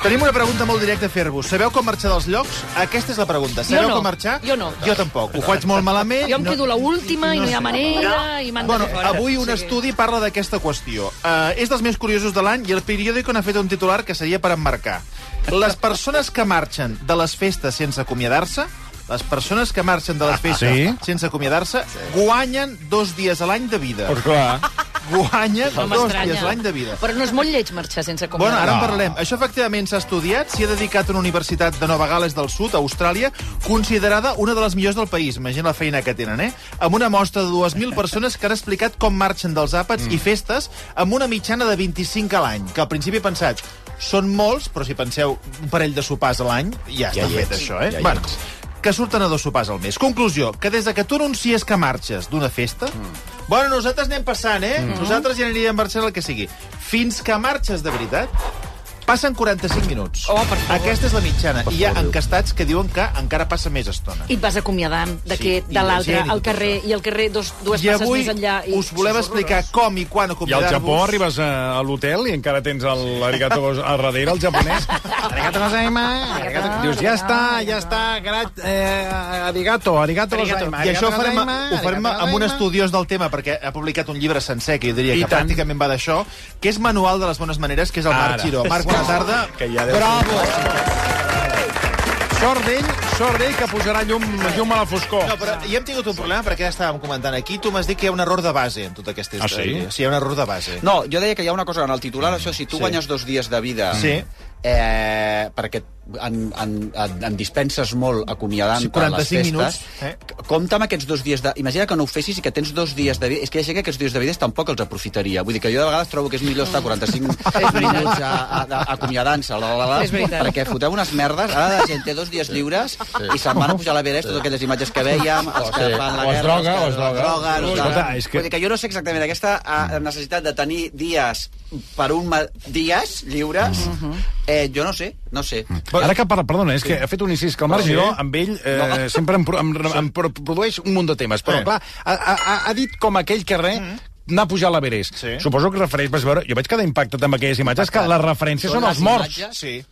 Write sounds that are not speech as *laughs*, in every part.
Tenim una pregunta molt directa a fer-vos. Sabeu com marxar dels llocs? Aquesta és la pregunta. Sabeu no. com marxar? Jo no. Jo tampoc. Ho faig molt malament. Jo em quedo la última i no hi ha manera i m'han de Bueno, avui un sigui, estudi parla d'aquesta qüestió. Uh, és dels més curiosos de l'any i el periòdico n'ha fet un titular que seria per emmarcar. Les persones que marxen de les festes sense acomiadar-se les persones que marxen de les festes Sí? sense acomiadar-se guanyen dos dies a l'any de vida. Pues clar. Guanyen No dos m'estranya. dies l'any de vida. Però no és molt lleig marxar sense Bueno, acomiadar. ara en No. parlarem. Això efectivament s'ha estudiat, s'hi ha dedicat una universitat de Nova Gales del Sud, a Austràlia, considerada una de les millors del país. Imagina la feina que tenen, eh? Amb una mostra de 2.000 persones que han explicat com marxen dels àpats mm. i festes amb una mitjana de 25 a l'any, que al principi he pensat, són molts, però si penseu un parell de sopars a l'any, ja, Ja està fet ets, això, eh? ja bueno, que surten a dos sopars al mes. Conclusió, que des de que tu anuncies que marxes d'una festa... Mm. Bueno, nosaltres anem passant, eh? Mm. Nosaltres ja aniríem marxant el que sigui. Fins que marxes de veritat, passen 45 minuts. Oh, per favor. Aquesta és la mitjana. Per I hi ha favor, Déu. encastats que diuen que encara passa més estona. I et vas acomiadant d'aquest, Sí, de la l'altre, al carrer, i al carrer dos, dues I passes avui més enllà. I... us volem explicar com i quan I al acomiadar-vos. Japó arribes a, a l'hotel i encara tens el arigato gos- a darrere, el japonès. Arigato gozaima. Arigato... Dius, ja està, ja està. Grat, eh, arigato, arigato gozaima. I això ho farem, ho farem amb un estudiós del tema, perquè ha publicat un llibre sencer, que jo diria I que tant. pràcticament va d'això, que és Manual de les bones maneres, que és el Marc Ara. Giró. Marc, bona tarda. Que ja Bravo! Sort d'ell, sort d'ell que posarà llum, llum a la foscor. No, però ja hem tingut un problema perquè ja estàvem comentant aquí. Tu m'has dit que hi ha un error de base en tota aquesta Ah, sí? història. Sí, hi ha un error de base. No, jo deia que hi ha una cosa en el titular, això, si tu Sí. guanyes dos dies de vida... Sí. Eh, perquè en, en, en, en dispenses molt acomiadant Sí, per les 45 festes. minuts, eh? Compte amb aquests dos dies de... Imagina que no ho fessis i que tens dos dies de vida. És que hi ha gent que aquests dies de vida tampoc els aprofitaria. Vull dir que jo de vegades trobo que és millor estar 45 *laughs* minuts acomiadant-se, la, la, la, És veritat. perquè foteu unes merdes. Ara la gent té dos dies lliures i se'n van a pujar a l'Everest, totes aquelles imatges que vèiem, els que Sí. fan la O es guerra, droga, els o que es droga. que- Escolta, és que- Vull dir que jo no sé exactament aquesta eh, necessitat de tenir dies per un dies lliures, eh, jo no sé, no sé. Ara que parla, perdona, és que ha fet un incís que el Marc Sí. Giró, amb ell, eh, No. *laughs* sempre em, em, em pro- produeix un munt de temes. Però, Sí. clar, ha, ha, ha dit com aquell carrer anar a pujar a l'Everest. Sí. Suposo que refereix, vas veure, jo vaig quedar impactat amb aquelles imatges, que les referències són, Són els morts. imatges? Sí.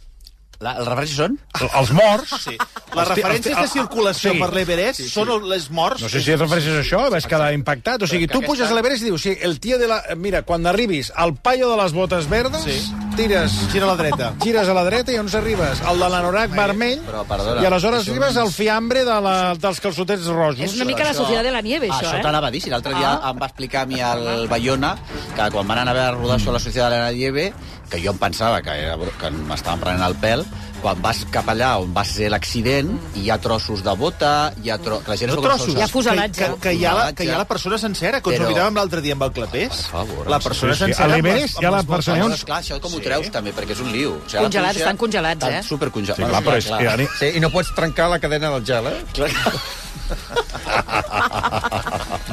La, les referències són? El- Els morts. Sí. Les referències de circulació Sí. per l'Everest són les morts. No sé si et refereixes a això, vas quedar impactat. O sigui, tu puges a l'Everest i dius, sí, el tio de la... Mira, quan arribis al paio de les botes verdes, Sí. tires... Gira a la dreta. Gires a la dreta i on arribes? El de l'anorac vermell, Però, perdona, i aleshores això arribes al fiambre de la, dels calçotets rojos. És una mica la societat de la nieve, això, això eh? t'anava a dir, si l'altre dia Ah. em va explicar a mi el Bayona que quan van anar a veure a rodar sobre la societat de la nieve, que jo em pensava que, era, que m'estaven prenent el pèl, quan vas cap allà on va ser l'accident, hi ha trossos de bota, hi ha tro... la gent No trossos. Hi ha fuselatge. Que, que, que, hi ha la, que hi ha la persona sencera, que ens Però- ho miràvem l'altre dia amb el Clapés. Per favor, la sí, persona sí, sí. sencera... Les- l'Everest hi ha la botes. persona- Llavors, clar, això com ho treus, també, perquè és un liu. O sigui, Congelats, estan congelats, eh? Supercongelats. Sí, clar, però és. Ani... Sí, i no pots trencar la cadena del gel, eh? *laughs*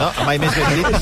No, mai més ben dit.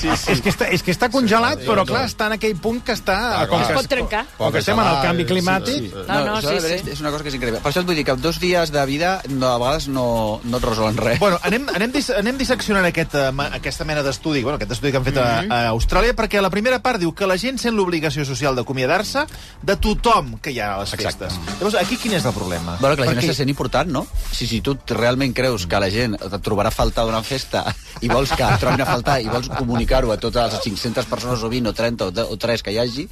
Sí, sí, És que està, és que està congelat, però clar, està en aquell punt que està... Ah, com Es pot trencar. Com que estem en el canvi climàtic... No, no, això sí, sí. És una cosa que és increïble. Per això et vull dir que dos dies de vida no, a vegades no, no et resolen res. Bueno, anem, anem, dis, anem disseccionant aquest, ma- aquesta mena d'estudi, bueno, aquest estudi que han fet a, Mhm. a Austràlia, perquè a la primera part diu que la gent sent l'obligació social d'acomiadar-se de tothom que hi ha a les Exacte. festes. Llavors, aquí quin és el problema? Bueno, que la gent Perquè- se sent important, no? Si, si tu realment creus que la gent et trobarà a faltar d'una festa i vols que et trobin a faltar i vols comunicar-ho a totes les 500 persones o 20 o 30 o, de- o 3 que hi hagi,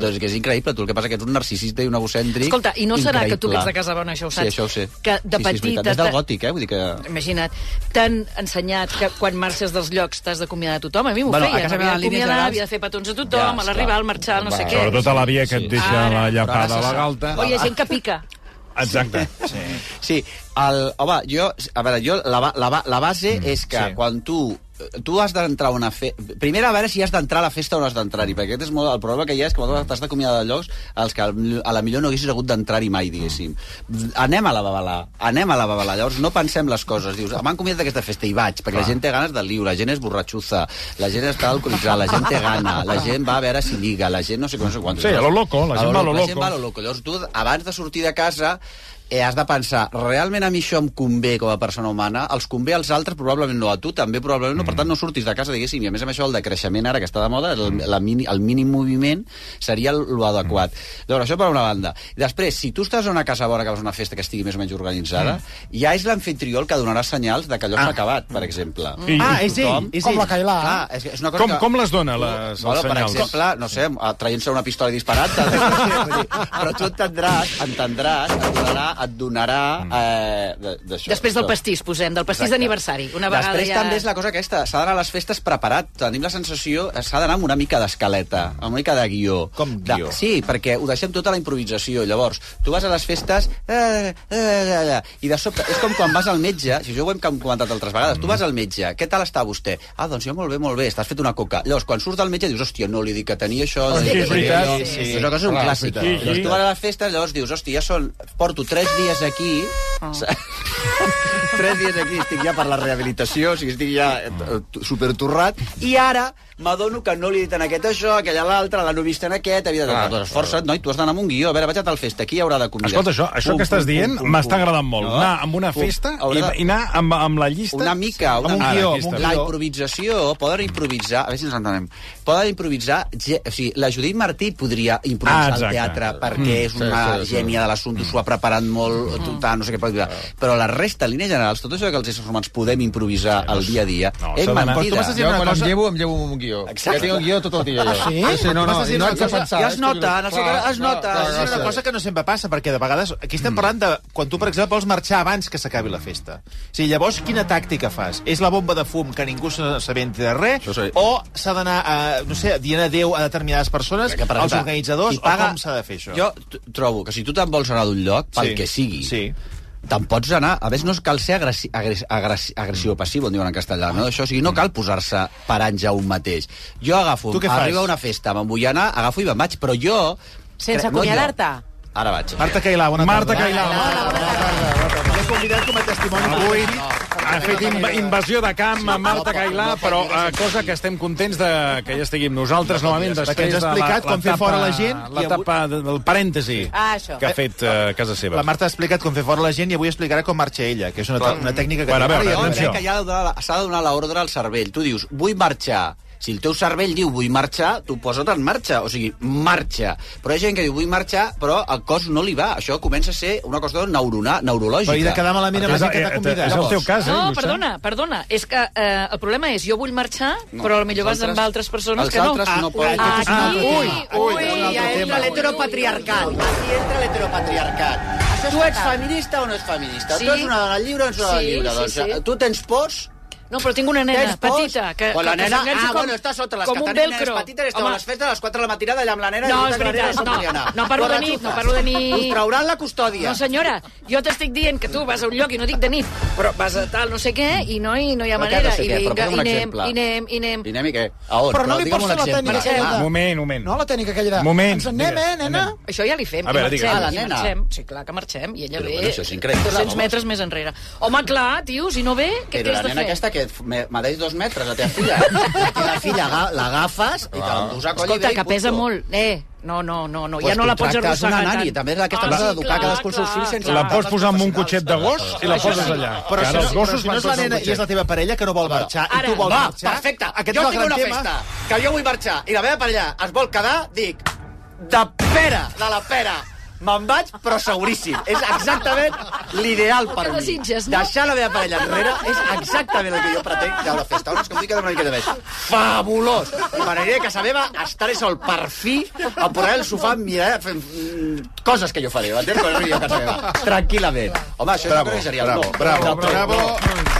doncs que és increïble. Tu el que passa que ets un narcisista i un egocèntric Escolta, i no serà que tu que increïble. ets de Casabona, això ho saps? Sí, això ho sé. Que de sí, sí, és Des del gòtic, eh? Vull dir que... Imagina't, t'han ensenyat que quan marxes dels llocs t'has d'acomiadar a tothom. A mi m'ho Bueno, a feien. casa Havia meva, generals- havia de fer petons a tothom, Ja, a l'arribar, al marxar, no sé què. Sobretot a la via que et deixa la llapada a la galta. O hi ha gent que pica. Exacte. Sí, el, home, jo, a veure, jo, la, la, la base mm, és que sí. sí. quan tu tu has d'entrar a una festa... Primer, a veure si has d'entrar a la festa o no has d'entrar-hi, perquè aquest és molt... el problema que hi ha és que t'has d'acomiadar de llocs als que a la millor no haguessis hagut d'entrar-hi mai, diguéssim. Anem a la babalà, anem a la babalà. Llavors no pensem les coses. Dius, m'han convidat d'aquesta festa i vaig, perquè la gent té ganes de liu, la gent és borratxuza, la gent està alcoholitzada, la gent té gana, la gent va a veure si lliga, la gent no sé com, no sé quantos. Sí, a lo loco, la gent va a lo La gent loco. va a lo loco. Llavors tu, abans de sortir de casa, eh, has de pensar, realment a mi això em convé com a persona humana, els convé als altres, probablement no a tu, també probablement no, per tant no surtis de casa, diguéssim, i a més a més això el decreixement ara que està de moda, el, la mini, el mínim moviment seria el, lo adequat. Llavors, això per una banda. Després, si tu estàs a una casa bona que vas a una festa que estigui més o menys organitzada, ja és l'anfitrió el que donarà senyals de que allò s'ha acabat, per exemple. I- Ah, és ell, Com? és Com ell. la Cailà. Clar, és, que és una cosa Com, que... com les dona, les, Bueno, els per senyals? exemple, no sé, traient-se una pistola i disparant *laughs* però tu entendràs, entendràs, et donarà, et donarà eh, de- d'això. Després del pastís, posem, del pastís d'aniversari. Una vegada Després ja... també és la cosa aquesta, s'ha d'anar a les festes preparat. Tenim la sensació, eh, s'ha d'anar amb una mica d'escaleta, amb una mica de guió. Com De- guió? sí, perquè ho deixem tota la improvisació. Llavors, tu vas a les festes eh, eh, eh, eh, i de sobte, és com quan vas al metge, si això ho hem comentat altres vegades, tu vas al metge, què tal està vostè? Ah, doncs jo molt bé, molt bé, estàs fet una coca. Llavors, quan surts del metge dius, hòstia, no li dic que tenia això... li Sí, és veritat. Sí, sí. És una cosa un clàssic. veritat. Llavors, tu vas a les festes, llavors dius, hòstia, ja són... Porto tres dies aquí... *laughs* tres dies aquí, estic ja per la rehabilitació, o sigui, estic ja eh, supertorrat, i ara m'adono que no li he dit en aquest això, aquell a l'altre, l'han vist en aquest, havia de... Doncs esforça't, noi, tu has d'anar amb un guió. A veure, vaig a tal festa, aquí hi haurà de convidar. Escolta, això, això que estàs dient m'està agradant molt. No? Anar amb una Pum. festa i, Haurà de- i anar amb, amb la llista... una mica, una amb un guió. Ara, amb un La improvisació, poden improvisar, a veure si ens entenem, poden improvisar, ge- o sigui, la Judit Martí podria improvisar Ah, al exacte. teatre perquè és sí, una sí, sí. gènia de l'assumpte, s'ho ha preparat molt, tot, no sé què pot dir. Però la resta, en línies generals, tot això que els éssers humans podem improvisar al dia a dia, no, és tu mentida. m'estàs dient Jo una quan cosa- em llevo, em llevo un guió. Exacte. Ja tinc el guió tot el dia, jo. Ah, sí? Sí, no, no, no de cosa- pensar. Ja es que- nota, en el seu clar, cas es nota. És una sí. cosa que no sempre passa, perquè de vegades... Aquí estem parlant de quan tu, per exemple, vols marxar abans que s'acabi la festa. O sigui, llavors, quina tàctica fas? És la bomba de fum que ningú se- s'aventi de res? Sí. O s'ha d'anar, a, no sé, dient adéu a determinades persones, als organitzadors, o com s'ha de fer això? Jo trobo que si tu te'n vols anar d'un lloc, pel Sí, que sigui, sí. te'n pots anar... A més, no cal ser agressi agressi agressi agressiu o passiu, en diuen en castellà, no? Això, o sigui, no cal posar-se paranys a un mateix. Jo agafo, Tu què fas? arriba a una festa, me'n vull anar, agafo i me'n vaig, però jo... Sense cre- no jo. acomiadar-te? Ara vaig. Marta Cailà, bona Marta tarda. Cailà, bona tarda. L'he convidat com a testimoni. Avui ha fet inv invasió de camp amb Marta Cailà, però eh, cosa que estem contents de que ja estigui amb nosaltres novament després de explicat com fer fora la gent L'etapa de- del parèntesi Ah, que ha fet eh, a casa seva. La Marta ha explicat com fer fora la gent i avui explicarà com marxa ella, que és una, una tècnica que... Bueno, a veure, atenció. ja la- s'ha de donar l'ordre al cervell. Tu dius, vull marxar. Si el teu cervell diu vull marxar, tu posa't en marxa, o sigui, marxa. Però hi ha gent que diu vull marxar, però el cos no li va. Això comença a ser una cosa neurona, neurològica. Però i de quedar malament amb la És, gent que eh, t'ha és convidat. el teu cas, eh, No, perdona, perdona. És que eh, el problema és, jo vull marxar, No, però potser vas els amb altres persones els que no. altres no Ah, poden. és Aquí, ui, tema. ui, és altre ja entra l'heteropatriarcat. Aquí entra l'heteropatriarcat. Això tu ets feminista o no ets feminista? Sí. Tu ets una dona lliure o no ets una dona Sí, lliure? sí, doncs, sí. tu tens pors? No, però tinc una nena Tens petita que, Pues la que, nena, que s'enganxa ah, com, bueno, està sota les com que un tenim nenes velcro. petites, estem Home, a les festes a les 4 de la matinada allà amb la nena No, i és veritat, no, no. No parlo de nit, no parlo de nit. Us trauran la custòdia. No, senyora, jo t'estic dient que tu vas a un lloc, i no dic de nit, però vas a tal no sé què, i no, i no hi ha Però de manera. I? Però vinga, i anem, i anem, i anem. I anem i què? A on? Però no li digue'm pots fer la tècnica aquella de... Moment, moment. No, la tècnica aquella de... Moment, Ens en anem, eh, nena? Això ja li fem, A veure, marxem, Ah, la nena. Sí, clar que marxem, i ella Però, ve bueno, això és increïble, 200 home. metres més enrere. Home, clar, tio, si no ve, què, Però què la has de nena fer? aquesta que me- m'adeix dos metres, la teva filla. la teva filla aga- l'agafes i te l'endús a coll i Escolta, ve i que pesa punto. molt. Eh, no, no, no, no. Pues ja no la pots arrossegar una nani, tant. també és aquesta Ah, cosa sí, d'educar cadascú els seus fills sense-. La pots posar amb un cotxet de gos i la poses allà. Però si els gossos però si no van és la nena i és la teva parella que no vol marxar Ara, i tu vols Va, marxar... perfecte. Aquest jo és el tinc gran una tema. festa que jo vull marxar i la meva parella es vol quedar, dic, de pera, de la pera. Me'n vaig, però seguríssim. És exactament l'ideal per Que mi. desitges, no? Deixar la meva parella enrere és exactament el que jo pretenc de la festa. On és que em vull quedar una miqueta més. Fabulós! I m'aniré a casa meva, estaré sol per fi, a posar el sofà, mirar, fent mm, coses que jo faré, m'entens? Quan arribi a casa meva. Tranquil·lament. Home, això Bravo, és seria bravo, no. bravo, De bravo. És que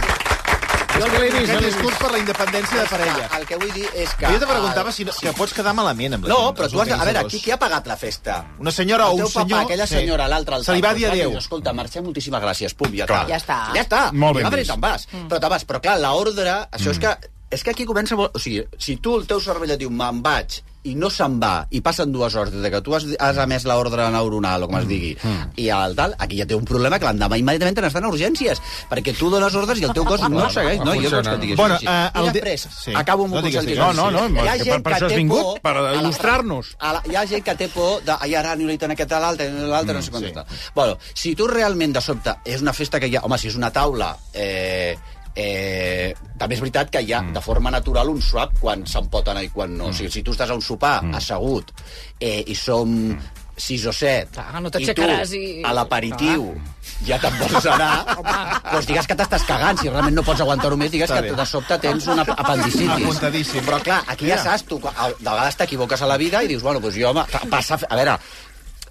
l'he vist, Aquest l'he discurs per la independència de parella. El que vull dir és que... Jo te preguntava si no, que pots quedar malament amb la No, gent, però els tu has de... A veure, aquí qui ha pagat la festa? Una senyora o el un teu papa, senyor... aquella sí. senyora, l'altre, el Se li va dir adéu. dius, Escolta, marxem, moltíssimes gràcies, pum, ja Clar. Ja està. Ja està. Molt ben va, vist. te'n vas. Però te'n vas. Però clar, l'ordre, això és que és que aquí comença... Molt... O sigui, si tu, el teu cervell et diu me'n vaig, i no se'n va, i passen dues hores des de que tu has, has emès l'ordre neuronal, o com es digui, mm. i el tal, aquí ja té un problema que l'endemà immediatament te n'estan a urgències, perquè tu dones ordres i el teu cos no segueix. No, jo vols que et digui Bueno, això. eh, el I després, sí. acabo amb No un digues consell. No, no, no, Hi ha gent per- per això has vingut, por per il·lustrar-nos. Hi ha gent que té por de... Ai, ara aniré en aquest a l'altre, l'altre, no sé quant sí. està. Bueno, si tu realment de sobte és una festa que hi ha... Home, si és una taula... Eh, eh, també és veritat que hi ha de forma natural un swap quan se'n pot anar i quan no. O sigui, si tu estàs a un sopar assegut eh, i som sis o set Clar, no i tu i- a l'aperitiu ja te'n vols anar *laughs* doncs digues que t'estàs cagant. Si realment no pots aguantar-ho més digues Està que bé. de sobte tens una apendicitis. Apuntadíssim. però clar, aquí ja saps tu, a- de vegades t'equivoques a la vida i dius, bueno, doncs jo, home, passa... A veure,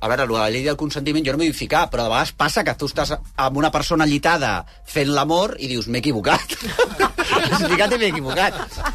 a veure, la llei del consentiment jo no m'hi vull ficar, però de vegades passa que tu estàs amb una persona llitada fent l'amor i dius, m'he equivocat. *laughs* Fíjate, m'he equivocat.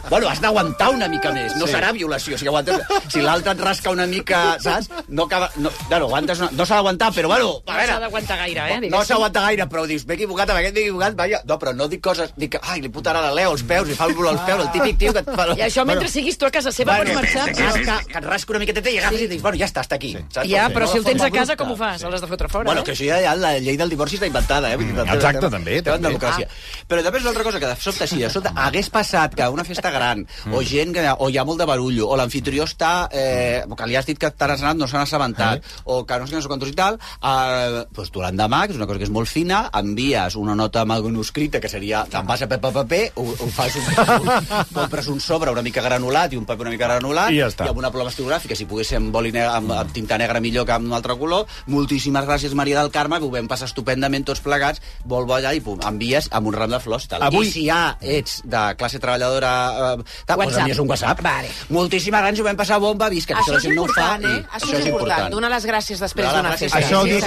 Bueno, has d'aguantar una mica més, no sí. serà violació. Si, aguantes, si l'altre et rasca una mica, saps? No, acaba, no, bueno, aguantes una, no s'ha d'aguantar, però bueno, a No veure... s'ha d'aguantar gaire, eh? No diguéssim. s'aguanta gaire, però dius, m'he equivocat, amb aquest m'he equivocat, vaja. No, però no dic coses, dic, que, ai, li putarà la Leo als peus, li fa el als peus, el típic tio que et fa... I això mentre siguis tu a casa seva per marxar. Que, que, que et rasca una miqueta i agafes i dius, bueno, ja està, està aquí. Saps? Ja, però no si el tens a casa, com ho fas? L'has de fotre fora, Bueno, eh? que això ja, ja la llei del divorci està inventada, eh? Dir, exacte, també, en també. democràcia. Però després una altra cosa, que de sobte, si de sobte hagués passat que una festa gran, o gent que, o hi ha molt de barullo, o l'anfitrió està, eh, que li has dit que t'has anat, no s'han assabentat, o que no sé sé quantos i tal, eh, doncs tu l'endemà, que és una cosa que és molt fina, envies una nota manuscrita, que seria, te'n vas a paper, paper, ho, ho fas un, un, compres un sobre una mica granulat i un paper una mica granulat, I ja està. i amb una ploma estilogràfica, si pogués ser amb, boli amb, amb tinta negra millor que amb un altre color. Moltíssimes gràcies, Maria del Carme, ho vam passar estupendament tots plegats, vol bo allà i pum, envies amb un ram de flors. Tal. Avui- I si ja ets de classe treballadora, eh, tal, doncs WhatsApp. envies un WhatsApp. Vale. Moltíssimes gràcies, ho vam passar bomba, visca, que Això la és gent no ho fa. important, eh? i Això és important. Donar les gràcies després d'una festa. Això ho Sí, dic-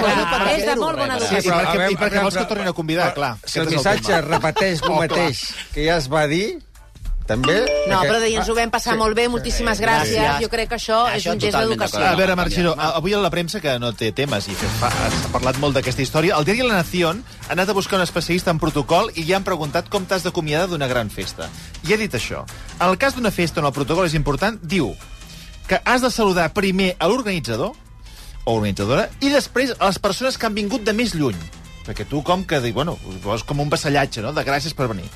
És de molt bona res. Sí, educació. perquè, a veure, i perquè vols que tornin a convidar, clar. Si el és missatge repeteix el mateix que ja es va dir, també... No, però deia, ens ho vam passar molt bé, moltíssimes gràcies. Gràcies. Jo crec que això és Això un gest d'educació. A veure, Marxiro, avui a la premsa, que no té temes i s'ha parlat molt d'aquesta història, el diari La Nación ha anat a buscar un especialista en protocol i ja han preguntat com t'has d'acomiadar d'una gran festa. I ha dit això. En el cas d'una festa on el protocol és important, diu que has de saludar primer a l'organitzador o organitzadora i després a les persones que han vingut de més lluny. Perquè tu com que dic, bueno, és com un vassallatge, no?, de gràcies per venir.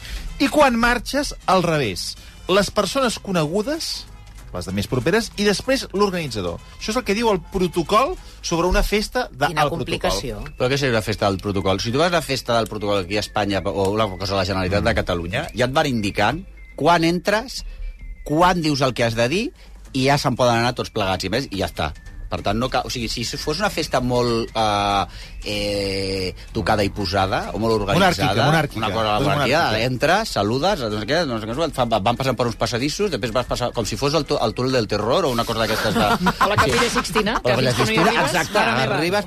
I quan marxes, al revés. Les persones conegudes les de més properes, i després l'organitzador. Això és el que diu el protocol sobre una festa de Quina al complicació. protocol. Però què seria una festa del protocol? Si tu vas a la festa del protocol aquí a Espanya o una cosa de la Generalitat de Catalunya, ja et van indicant quan entres, quan dius el que has de dir i ja se'n poden anar tots plegats i més i ja està. Per tant, no cal... o sigui, si fos una festa molt eh, eh, tocada i posada, o molt organitzada. Monàrquica, monàrquica. Una cosa a la monarquia. entres, saludes, doncs què, doncs què, et fan, van passant per uns passadissos, després vas passar com si fos el, el túnel del terror o una cosa d'aquestes. De... A la capilla Sixtina. A la capilla Sixtina, exacte. Arribes,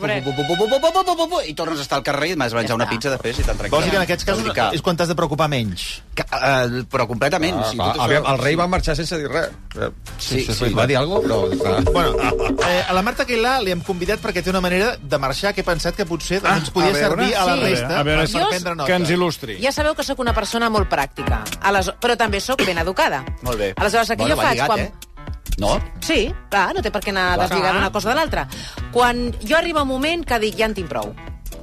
i tornes a estar al carrer i vas menjar una pizza després i te'n tranquil. Vols dir que en aquests casos que... és quan t'has de preocupar menys? Que, però completament. Ah, sí, el rei va marxar sense dir res. Sí, sí, sí. Va dir alguna cosa? Però... bueno, eh, a la Marta Aguilar li hem convidat perquè té una manera de marxar que he pensat que potser Ah, ens podia a veure. servir a la Sí. resta A veure, per, per jo- prendre nota. Que ens il·lustri. Ja sabeu que sóc una persona molt pràctica, Ales... però també sóc ben educada. Molt bé. Aleshores, aquí Bueno, jo faig... lligat, quan... eh? No? Sí, clar, no té per què anar deslligat d'una cosa de l'altra. Quan jo arriba un moment que dic, ja en tinc prou,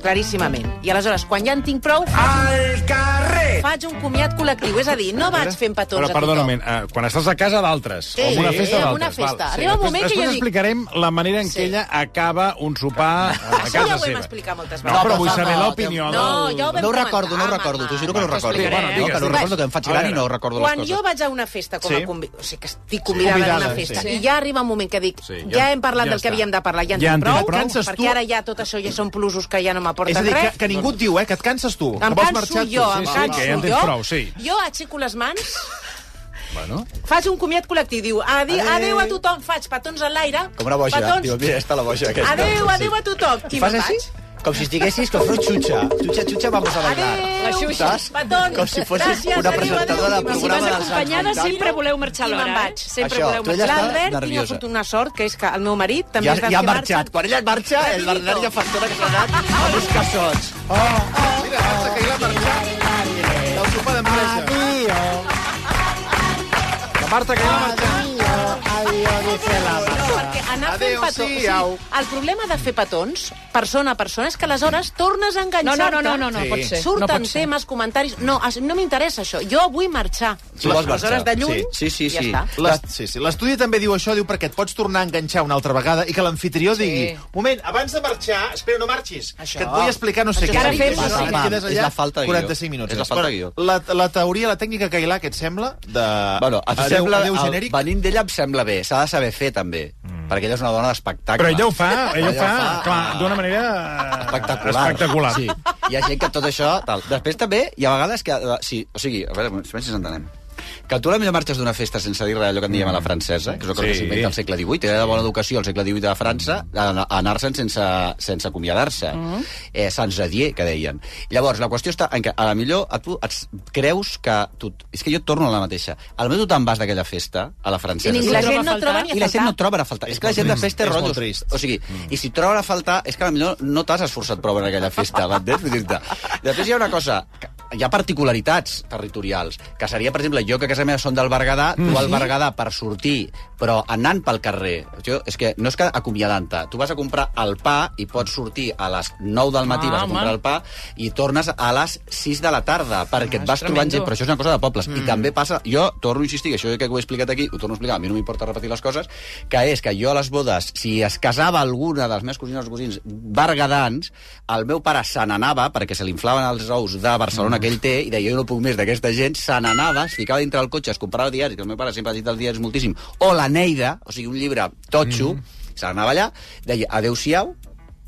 claríssimament. I aleshores, quan ja en tinc prou, Al carrer! faig un comiat col·lectiu. És a dir, no vaig fent petons Però, a perdona un tothom. eh, quan estàs a casa d'altres, Sí, o en una festa en d'altres... una festa. val, Arriba un Després- moment que després jo dic- explicarem la manera en Sí. què ella acaba un sopar a *laughs* Això casa ja ho hem seva. explicat moltes No, vegades. però vull No, saber no, l'opinió no, ja ho No ho recordo, no ho home, recordo, t'ho juro que no ho recordo. explicaré, no, digues, que no ho recordo, que em faig gran i no recordo les Quan coses. jo vaig a una festa com a Sí. convi... o sigui, que estic convidada a una festa, sí. i ja arriba un moment que dic, Sí, ja, hem parlat del que havíem de parlar, ja en tinc prou, perquè ara ja tot això ja són plusos que ja no És m'aporten a dir, que, res. que ningú et diu, eh, que et canses tu. que Em vols canso marxar jo, tu. em sí, canso que ja en jo. prou, sí. Jo aixeco les mans, *laughs* Bueno, faig un comiat col·lectiu, diu adéu, Adéu. a tothom, faig petons a l'aire, Com una boja. petons, Diu, mira, està la boja aquesta. adéu, adéu a tothom, i I fas així? vaig. Com si estiguessis com fos xutxa. Xutxa, xutxa, vamos a bailar. Adéu, La Xuxa. Saps? petons, Com si fossis gràcies, una adéu, presentadora adéu. de Si programa vas dels anys acompanyada, 80. sempre voleu marxar a I me'n l'hora, eh? vaig. Sempre Això, voleu ella marxar. L'Albert tinc nerviosa. fot una sort, que és que el meu marit també Ja, és dels ja ha que marxat. Quan ella marxa, el. Bernat ja fa estona que s'ha anat a buscar sots. Mira, Marta Cailà marxar del sopar d'empresa. Marta, que ja Perquè anar fent petons... O sigui, el problema de fer petons, persona a persona, és que aleshores tornes a No, enganxar-te. no, no, no, no, no Sí. pot ser. Surten no pot ser. temes, comentaris... No, es- no m'interessa això. Jo vull marxar. Tu vols Aleshores, marxar. de lluny, Sí, sí, sí, ja sí. està. Les- Sí, sí. L'estudi també diu això, diu perquè et pots tornar a enganxar una altra vegada i que l'anfitrió digui moment, abans de marxar, espera, no marxis, Això. que et vull explicar no sé Això què. que ara fem, sí. et quedes És allà la falta de guió. 45 minuts. És la falta de guió. La, la teoria, la tècnica Cailà, què et sembla? De... Bueno, em adeu, sembla, el, venint d'ella em sembla bé. S'ha de saber fer, també. Mm. Perquè ella és una dona d'espectacle. Però ella ho fa, ella Ella fa, ho fa, clar, d'una manera eh, espectacular. espectacular. Sí. Hi ha gent que tot això... Tal. Després també hi ha vegades que... eh, Sí, o sigui, a veure, si entenem. Que tu a la millor marxes d'una festa sense dir res allò que en diem a la francesa, que és una cosa Sí. que s'inventa al segle XVIII, era de bona educació al segle XVIII de França, a- a anar-se'n sense, sense acomiadar-se. eh, sans adier, que deien. Llavors, la qüestió està en que a la millor a tu et creus que... Tu, és que jo et torno a la mateixa. A la millor tu te'n vas d'aquella festa, a la francesa. I la troba gent no a faltar. troba ni a I la gent faltar. no troba a faltar. És que la gent després té És molt rotllos. trist. O sigui, i si troba a faltar, és que potser no t'has esforçat prou en aquella festa, m'entens? Després hi ha una cosa, que hi ha particularitats territorials, que seria, per exemple, jo que a casa meva són del Berguedà, tu al Berguedà per sortir, però anant pel carrer. Jo, és que no és que acomiadant-te, tu vas a comprar el pa i pots sortir a les 9 del matí, Ah, vas a comprar home. el pa, i tornes a les 6 de la tarda, perquè et vas trobant gent, però això és una cosa de pobles. Mm. I també passa, jo torno a insistir, que això que ho he explicat aquí, ho torno a explicar, a mi no m'importa repetir les coses, que és que jo a les bodes, si es casava alguna dels meus cosins o cosins bergadans, el meu pare se n'anava, perquè se li inflaven els ous de Barcelona que ell té, i deia, jo no puc més d'aquesta gent, se n'anava, es ficava dintre del cotxe, es comprava diaris, que el meu pare sempre ha dit els diaris moltíssim, o la Neida, o sigui, un llibre totxo, se n'anava allà, deia, adeu-siau,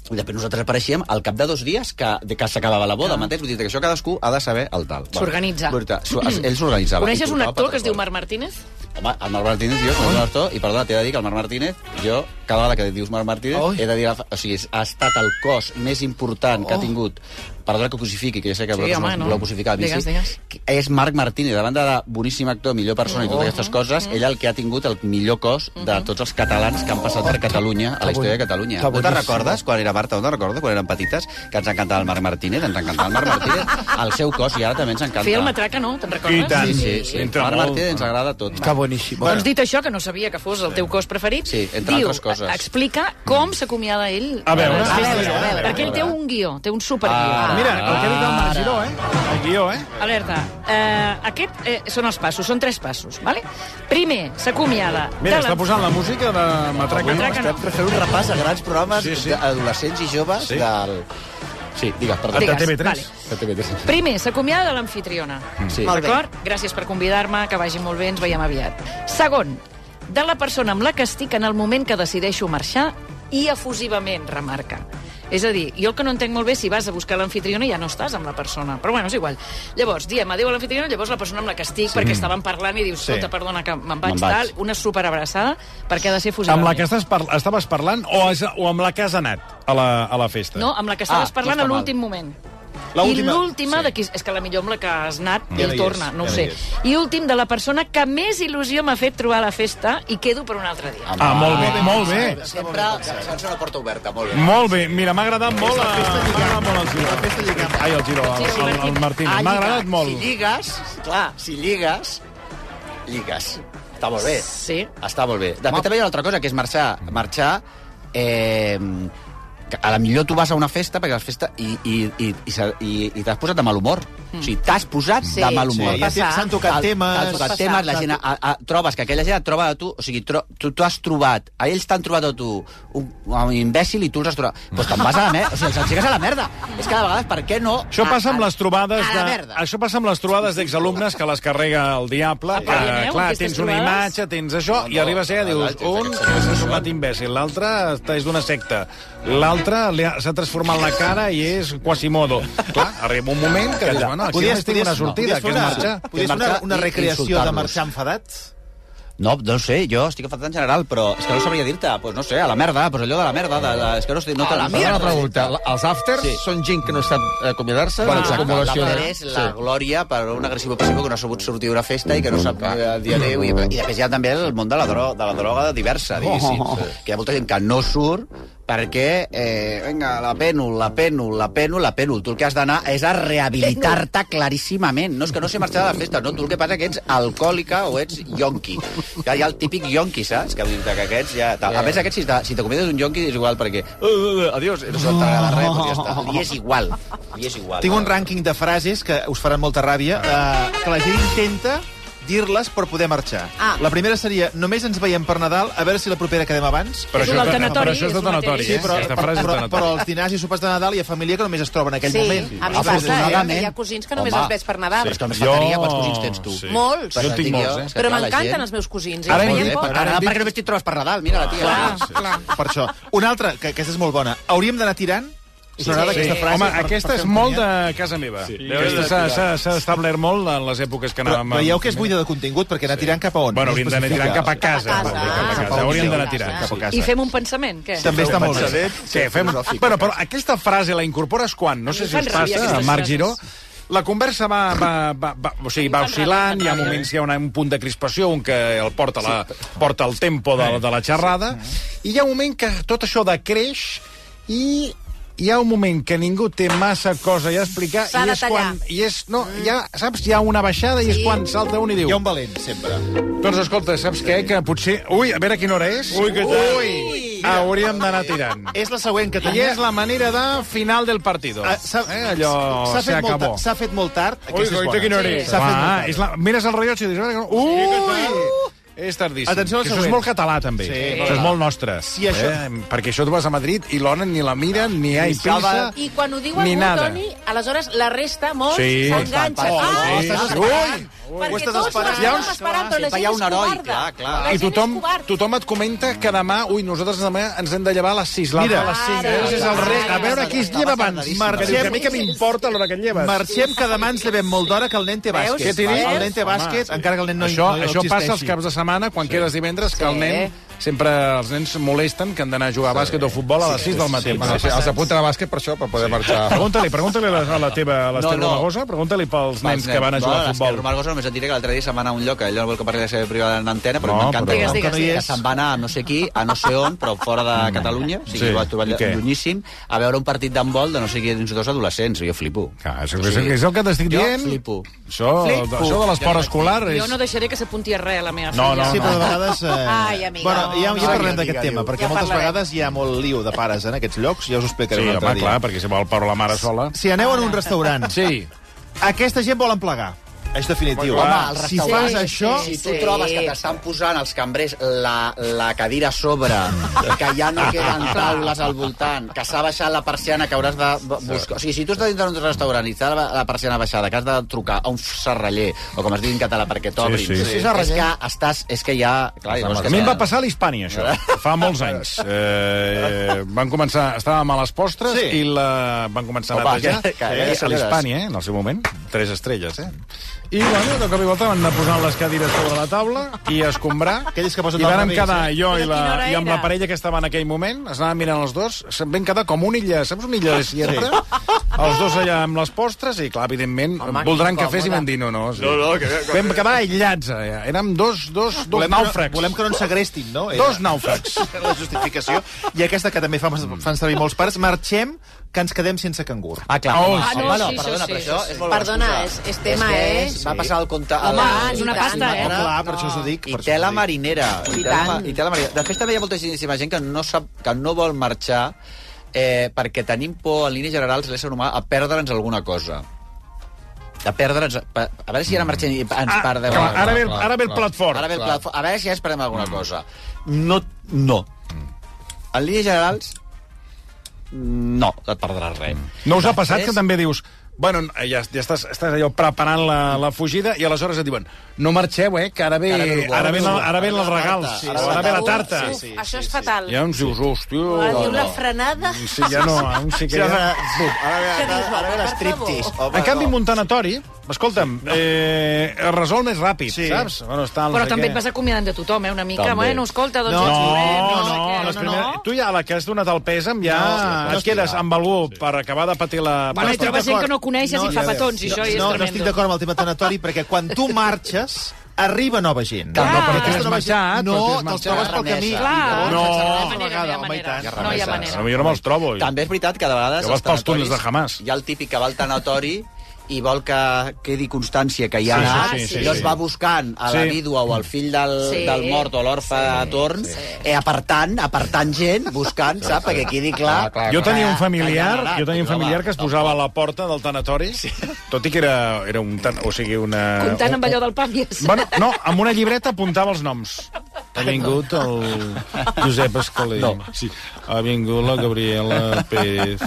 i després nosaltres apareixíem al cap de dos dies que, de que s'acabava la boda, m'entens? Vull dir que això cadascú ha de saber el tal. S'organitza. Ell s'organitzava. Coneixes un actor que es diu. Marc Martínez? Home, el Marc Martínez, jo, com actor, i perdona, t'he de dir que el Marc Martínez, jo, cada vegada que dius Marc Martínez, Oi. he de dir... O sigui, ha estat el cos més important que ha tingut perdona que ho cosifiqui, que jo sé que Sí, vosaltres home, no no. voleu cosificar a mi, Digues, sí, digues. que és Marc Martínez, davant de boníssim actor, millor persona i totes aquestes coses, ell el que ha tingut el millor cos de tots els catalans que han passat per Catalunya, a la història de Catalunya. No te'n recordes, quan era Marta, no te'n recordes, quan érem petites, que ens encantava el Marc Martínez, ens encantava el Marc Martínez, el seu cos, i ara també ens encanta. Feia el matraca, no? Te'n I recordes? tant. Sí, sí, sí. Marc. Martínez ens agrada tot. Està boníssim. Doncs dit això, que no sabia que fos el teu cos preferit, Sí, entre diu, altres coses. explica com s'acomiada ell. A veure, a veure, a veure, Perquè ell té un guió, té un superguió. Ah. Mira, el que ha dit el Marc Giró, eh? El guió, eh? Alerta. Uh, aquest eh, són els passos, són tres passos, vale? Primer, s'acomiada. Mira, està posant la música de Matraca. Matraca no. Estem fer un repàs a grans programes Sí, sí. d'adolescents i joves Sí. del... Sí, digues, perdó. De Digues, TV3. vale. De TV3. Primer, s'acomiada de l'anfitriona. Sí. Molt bé. D'acord? Gràcies per convidar-me, que vagi molt bé, ens veiem aviat. Segon, de la persona amb la que estic en el moment que decideixo marxar i efusivament, remarca. És a dir, jo el que no entenc molt bé, si vas a buscar l'anfitriona ja no estàs amb la persona. Però bueno, és igual. Llavors, diem adéu a l'anfitriona, llavors la persona amb la que estic, sí. perquè estaven parlant i dius, Sí. escolta, perdona, que me'n vaig, Me'n vaig. tal, una superabraçada, perquè ha de ser efusivament. Amb la que estàs par estaves parlant o, és, o amb la que has anat a la, a la festa? No, amb la que estaves Ah, parlant no a l'últim moment. I L'última- sí. de qui... és que la millor amb la que has anat, Ja ell no hi torna, és, no ho ja no sé. és. I últim, de la persona que més il·lusió m'ha fet trobar a la festa i quedo per un altre dia. Ah, molt bé, molt bé. Sempre sense una porta oberta, molt bé. Molt bé, mira, m'ha agradat molt, m'ha agradat molt el Giro. La festa. Ai, el Giro, el, el, el Martín. Martín. Ah, M'ha lliga. agradat molt. Si lligues, clar, si lligues, lligues. Està molt bé. Sí. Està molt bé. Després també hi ha una altra cosa, que és marxar. Marxar... Eh, a la millor tu vas a una festa perquè a la festa i, i, i, i, i, i t'has posat de mal humor. O sigui, t'has posat Sí, de mal sí, humor. Sí, ja s'han tocat temes... T'han tocat temes, la gent a, a, trobes que aquella gent et troba a tu, o sigui, tro, tu, tu has trobat, a ells t'han trobat a tu un, un imbècil i tu els has trobat. Doncs pues te'n vas a la merda, o sigui, els aixeques a la merda. És que de vegades, per què no? Això passa amb les trobades a la de... merda. Això passa amb les trobades d'exalumnes que les carrega el diable, que, Apa, aneu, clar, tens una trobades? imatge, tens això, i arribes allà i dius, un s'ha tornat imbècil, l'altre és d'una secta, l'altre ha- s'ha transformat la cara i és Quasimodo. Clar, arriba un moment que dius, bueno, aquí només tinc una sortida, que és marxar. Podies fer una, recreació de marxar enfadat? No, no ho sé, jo estic enfadat en general, però és que no sabria dir-te, pues no sé, a la merda, pues allò de la merda, de, de, és que no, estic, no te la Perdona una pregunta. Els afters Sí. són gent que no sap acomiadar-se? Bueno, l'after de- és la glòria per un agressiu passiu que no ha sabut sortir d'una festa i que no sap eh, dir adéu. I, I després hi ha també el món de la, droga, de la droga diversa, diguéssim. Oh. Que hi ha molta gent que no surt perquè, eh, vinga, la pènol, la pènol, la pènol, la pènol. Tu el que has d'anar és a rehabilitar-te claríssimament. No és que no sé marxar de la festa, no. Tu el que passa que ets alcohòlica o ets yonqui. Que hi ha el típic yonqui, saps? Que, que aquests ja... Tal. A més, aquests, si te- si un yonqui, és igual, perquè... Uh, uh, adiós, no se t'agrada res, doncs ja està. Li és igual. Li és igual. Tinc un rànquing de frases que us faran molta ràbia, eh, que la gent intenta dir-les per poder marxar. Ah. La primera seria, només ens veiem per Nadal, a veure si la propera quedem abans. Però És això, és de- però això és detonatori, mateix. eh? Sí, però, Aquesta però, frase és però, però als dinars i sopars de Nadal hi ha família que només es troba en aquell Sí, moment. a mi passa, eh? Afortunadament. Hi ha cosins que només Home. els veig per Nadal. Però és que només Jo- faltaria quants cosins tens tu. Sí. Molts. Jo en tinc molts, eh? Però m'encanten els meus cosins. Ara Ara hem poc. Ara, ara, perquè només t'hi trobes per Nadal, mira la tia. Clar, clar. Per això. Una altra, que aquesta és molt bona. Hauríem d'anar tirant? Us agrada Sí. aquesta frase? Home, Per- aquesta per és un molt de casa meva. Sí. Aquesta s'ha- establert molt en les èpoques que Però anàvem... a- veieu que és buida de contingut, perquè anar tirant cap a on? Bueno, No hauríem d'anar tirant cap a casa. Cap a Hauríem sí. d'anar tirant. Cap a casa. I fem un pensament, què? També està molt bé. Sí, fem... Bueno, però aquesta frase la incorpores quan? No sé si us ràbia, passa, Marc. Giró. La conversa va, va, va, va, o sigui, va oscil·lant, hi ha moments, hi ha una, un punt de crispació, un que el porta, la, porta el tempo de, de la xerrada, i hi ha un moment que tot això decreix i hi ha un moment que ningú té massa cosa a explicar i és quan... I és, no, hi ha, saps, hi ha una baixada i és Sí. quan salta un i diu... Hi ha un valent, sempre. Doncs escolta, saps què? Que potser... Ui, a veure quina hora és. Ui, que tal? Ui, hauríem d'anar tirant. És la següent que I tenia... és la manera de final del partido. Ah, s'ha- eh, allò s'ha se fet, molt, acabó. ta- s'ha fet molt tard. Ui, bona. quina hora Sí. és? S'ha fet molt Va, tard. és la... mires el rellotge i dius... Ui! És tardíssim. Atenció al Que això és molt català, també. Sí. Això és molt nostre. Si això- Eh? Perquè això tu vas a Madrid i l'ona ni la mira, ni hi ha prisa... I quan ho diu Ni algú, nada. Toni, aleshores la resta, molts, Sí. s'enganxen. Oh, ah, sí, estàs sí. Ho Perquè estàs tots esperant. Hi ha uns- esperant, però la gent hi ha és un heroi, covarda. clar, clar. La I tothom, tothom et comenta que demà, ui, nosaltres demà ens hem de llevar a les 6, l'altre Mira, a les 5. ara, és el ara, rei. A veure qui es lleva abans. marxem- a mi que m'importa l'hora que et lleves. Marxem, que demà ens llevem molt d'hora, que el nen té bàsquet. Què t'he dit? El nen té bàsquet, encara que el nen no, això, no això passa els caps de setmana, quan quedes divendres, que el Sí. nen... Sempre els nens molesten que han d'anar a jugar a bàsquet o futbol a les 6 del matí. Bueno, sí, els apunten a bàsquet per això, per poder marxar. Pregunta-li, pregunta-li a la, teva, a l'Esther No, no. Romagosa, pregunta-li pels nens que van a jugar a futbol. Romagosa només et diré que l'altre dia se'n va anar a un lloc, que ell no vol que parli de la seva privada en antena, però No, m'encanta. però- Digues, no? digues, no hi digues. és. que se'n va anar a no sé qui, a no sé on, però fora de Catalunya, o sigui, Sí. va trobar llunyíssim, a veure un partit d'handbol de no sé qui dins dos adolescents. Jo flipo. Això, és, és el que t'estic Jo dient. flipo. Això, Flipo. això de l'esport escolar és... Jo no deixaré que s'apunti a res a la meva No, filla. no, Sí, no. però de vegades... Eh... Ai, amiga. Bueno, ja, ja parlem d'aquest tema, diu. perquè Ja moltes parlarem. vegades hi ha molt liu de pares en aquests llocs, ja us ho explicaré Sí, un altre home, dia. clar, perquè si vol Pau la mare sola... Si aneu en un restaurant, Sí. aquesta gent volen plegar. És definitiu. Home, Home, el si restaurant- fas això... Si tu Sí. trobes que t'estan posant els cambrers la, la cadira a sobre, que ja no queden taules al voltant, que s'ha baixat la persiana, que hauràs de bu- buscar... O sigui, si tu estàs dintre d'un restaurant i està la, la persiana baixada, que has de trucar a un serraller, o com es diu en català, perquè t'obrin, Sí, sí, sí. és que estàs... És que ja... Clar, no és que A mi em va passar a l'Hispània, això, *laughs* fa molts anys. Eh, van començar, estàvem a les postres Sí. i la, van començar a Opa, netejar que- que- eh, a senyores. l'Hispània, eh, en el seu moment, tres estrelles, eh? I, bueno, de cop i volta van anar posant les cadires sobre la taula i a escombrar. Aquells que posen I vàrem revés, quedar eh? jo i, la, i amb la parella que estava en aquell moment, es anaven mirant els dos, se'n vam quedar com una illa, saps una illa de sierra? Els dos allà amb les postres i, clar, evidentment, Home, voldran que cafès i vam dir no, no. Sí. No, no, que, vam quedar aïllats allà. Érem dos, dos, dos Volem que, no, nàufrags. volem que no ens segrestin, no? Era Dos nàufrags. *laughs* la justificació. I aquesta que també fan, fan servir molts pares, marxem, que ens quedem sense cangur. Ah, clar. Oh, sí. Ah, no, no, sí, perdona, sí, però sí, això sí. és molt Perdona, és- és tema, que eh? Va passar el compte... Home, la- és una pasta, eh? Oh, clar, per això us ho dic. I per això té us la ho dic. marinera. I I té la, tant. i té la marinera. Després també hi ha moltíssima gent que no, sap, que no vol marxar eh, perquè tenim por, en línies generals, l'ésser humà, a perdre'ns alguna cosa. A perdre'ns... A, veure si ara marxem i ens Ah, perdem... clar, ara, ve, el- ara ve el plat fort. Ara ve el plat fort. A veure si ara ens perdem alguna cosa. No, no. En línies generals, no, et perdràs res. No us ha passat Després- que també dius bueno, ja, ja estàs, estàs allò preparant la, la fugida i aleshores et diuen no marxeu, eh, que ara ve, ara ve ara el, ara els regals, Sí, sí, ara ve la sí. tarta. Uf, sí, això sí, és sí. fatal. Ja ens dius, hòstia... Ara no, diu la frenada... Sí, ja no, ara sí que ja... Ara ve, ara ve. Home, En canvi, no. Un tanatori, escolta'm, eh, es resol més ràpid, Sí. saps? Bueno, està Però no sé també què. et vas acomiadant de tothom, eh? Una mica, També. bueno, escolta, doncs No, ets No, no, no, què, les primeres... tu ja a la que has donat el pèsam ja No, no et quedes estic- amb algú per acabar de patir la... Bueno, i estic trobes gent que no coneixes i fa petons, i això no, és no, no tremendo. estic d'acord amb el tema tanatori, perquè quan tu marxes, arriba nova gent. Clar. No, però Aquesta t'has nova gent- marxat, però No, te'ls trobes pel camí. Clar. No. No hi ha una manera, vegada, no hi ha manera. No hi ha remesa. manera. Potser no me'ls trobo. També és veritat que de vegades... Que vas als pels túnels tanatoris de Hamas. Hi ha el típic que va al tanatori i vol que quedi constància que hi ha Sí, anat, sí, sí, i llavors sí. va buscant a la Sí. vídua o al fill del, Sí. del mort o l'orfe a torn, eh, apartant, apartant gent, buscant, saps? Perquè quedi clar. Ah, clar, Jo tenia un familiar, ha jo tenia un anat. familiar que es posava a la porta del tanatori, tot i que era, era un... Tan, o sigui, una... Comptant un- amb allò del pàmies. Bueno, no, amb una llibreta apuntava els noms. Ha vingut el Josep Escalé. No. Sí. Ha vingut la Gabriela Pérez.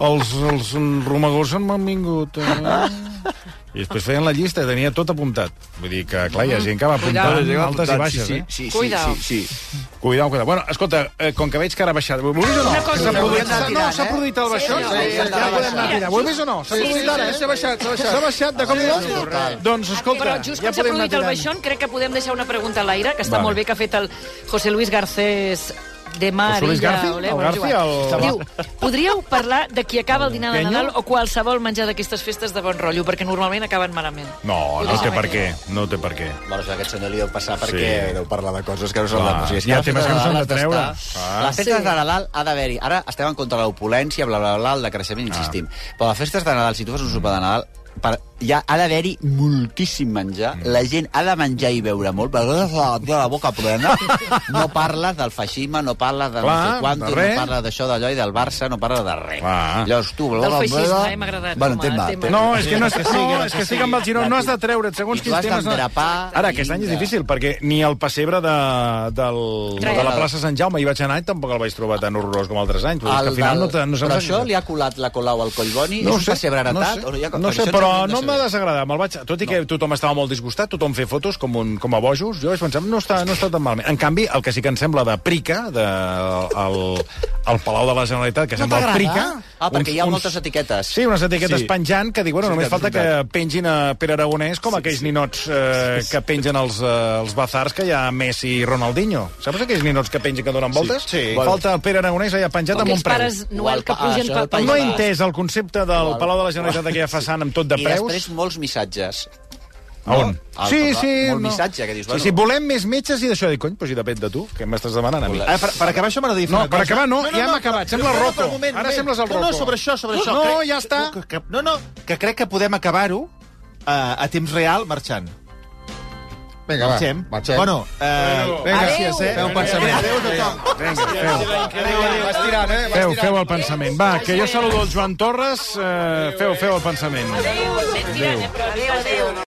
Els, els romagors m'han vingut. Eh? *laughs* I després feien la llista i tenia tot apuntat. Vull dir que, clar, hi ha gent que va apuntant Cuidao. altes i baixes, sí, eh? sí, sí, Cuidao. sí, sí. Cuidao, cuidao. Bueno, escolta, eh, com que veig que ara ha baixat... Ho vist o no? Una cosa, S'ha no, produït, no, s'ha eh? produït el baixó? Sí, Sí, no, ja, podem anar tirant. he vist o no? S'ha Sí, produït sí, ara, sí, eh? s'ha baixat, s'ha baixat. S'ha baixat, de cop i? Total. Doncs, escolta, Però just ja quan s'ha produït el baixón, crec que podem deixar una pregunta a l'aire, que està molt bé que ha fet el José Luis Garcés de Mar. Illa, Garci? El Garci, igual. el- Diu, podríeu parlar de qui acaba el dinar de? Nadal o qualsevol menjar d'aquestes festes de bon rotllo, perquè normalment acaben malament. No, no deixem té per què. No té per què. Bueno, això aquest senyor li deu passar Sí. perquè deu parlar de coses que no són de... O sigui, hi ha temes que no s'han Nadal de treure. Ah. Les festes Sí. de Nadal ha d'haver-hi... Ara estem en contra de l'opulència, bla, bla, bla, el decreixement, insistim. Però les festes de Nadal, si tu fas un sopar de Nadal, per, ja ha d'haver-hi moltíssim menjar. Mm. La gent ha de menjar i beure molt, perquè la, la, la boca plena. No *laughs* parles del feixisme, no parles de Clar, no sé quantos, res. no parles d'això, d'allò i del Barça, no parles de res. Clar. Llavors tu... Del feixisme, eh, m'ha agradat Bueno, tema, tema. No, és que no és que, Sí, no, que és que sí. estic amb el Girona, no has de treure't segons quins temes. no. Ara, aquest any és difícil, perquè ni el pessebre de, del, de la plaça Sant Jaume hi vaig anar i tampoc el vaig trobar tan horrorós com altres anys. Però és que al final no, no però ha- això li ha colat la Colau al Collboni? No ho és un sé, pessebre heretat? no o hi ha- sé, no sé però no m'ha saber. desagradat. Me'l vaig... Tot i que tothom estava molt disgustat, tothom fer fotos com, un, com a bojos, jo vaig pensar, no està, no està tan malament. En canvi, el que sí que em sembla de prica, de, el, el Palau de la Generalitat, que No sembla t'agrada? prica... Ah, perquè hi ha moltes etiquetes. Sí, unes etiquetes Sí. sí. penjant que dic, bueno, Sí, només és falta que pengin a Pere Aragonès com aquells ninots eh, que pengen els, eh, els bazars que hi ha Messi i Ronaldinho. Saps aquells ninots que pengen que donen voltes? sí. Falta el Pere Aragonès allà penjat amb un aquells preu. pares Noel que pugen això pel No he entès el concepte del Igual. Palau de la Generalitat d'aquella façana amb tot de I preus. després molts missatges. A on? Al Sí, parlar- sí. Molt missatge, que dius, Sí, bueno... sí, volem més metges i d'això. Dic, cony, doncs si depèn de tu, què m'estàs demanant a mi? Ara, per, per acabar això m'agradaria fer No, una per cosa. acabar no, ja hem acabat. Sembla no, no, Rocco. per moment, Ara un sembles el moment. No, no, Rocco. sobre això, sobre això. No, Crec- ja està. Que, que, no, no, que crec que podem acabar-ho uh, a temps real marxant. Vinga, va, Marxem. marxem. Bueno, uh, Vinga. gràcies, eh? Feu un pensament. Adéu a tothom. Vinga, feu. Vas tirant, eh? Feu, feu el pensament. Va, que jo saludo el Joan Torres. Eh, feu, feu el pensament. Adéu, eh, però... Adéu, adéu.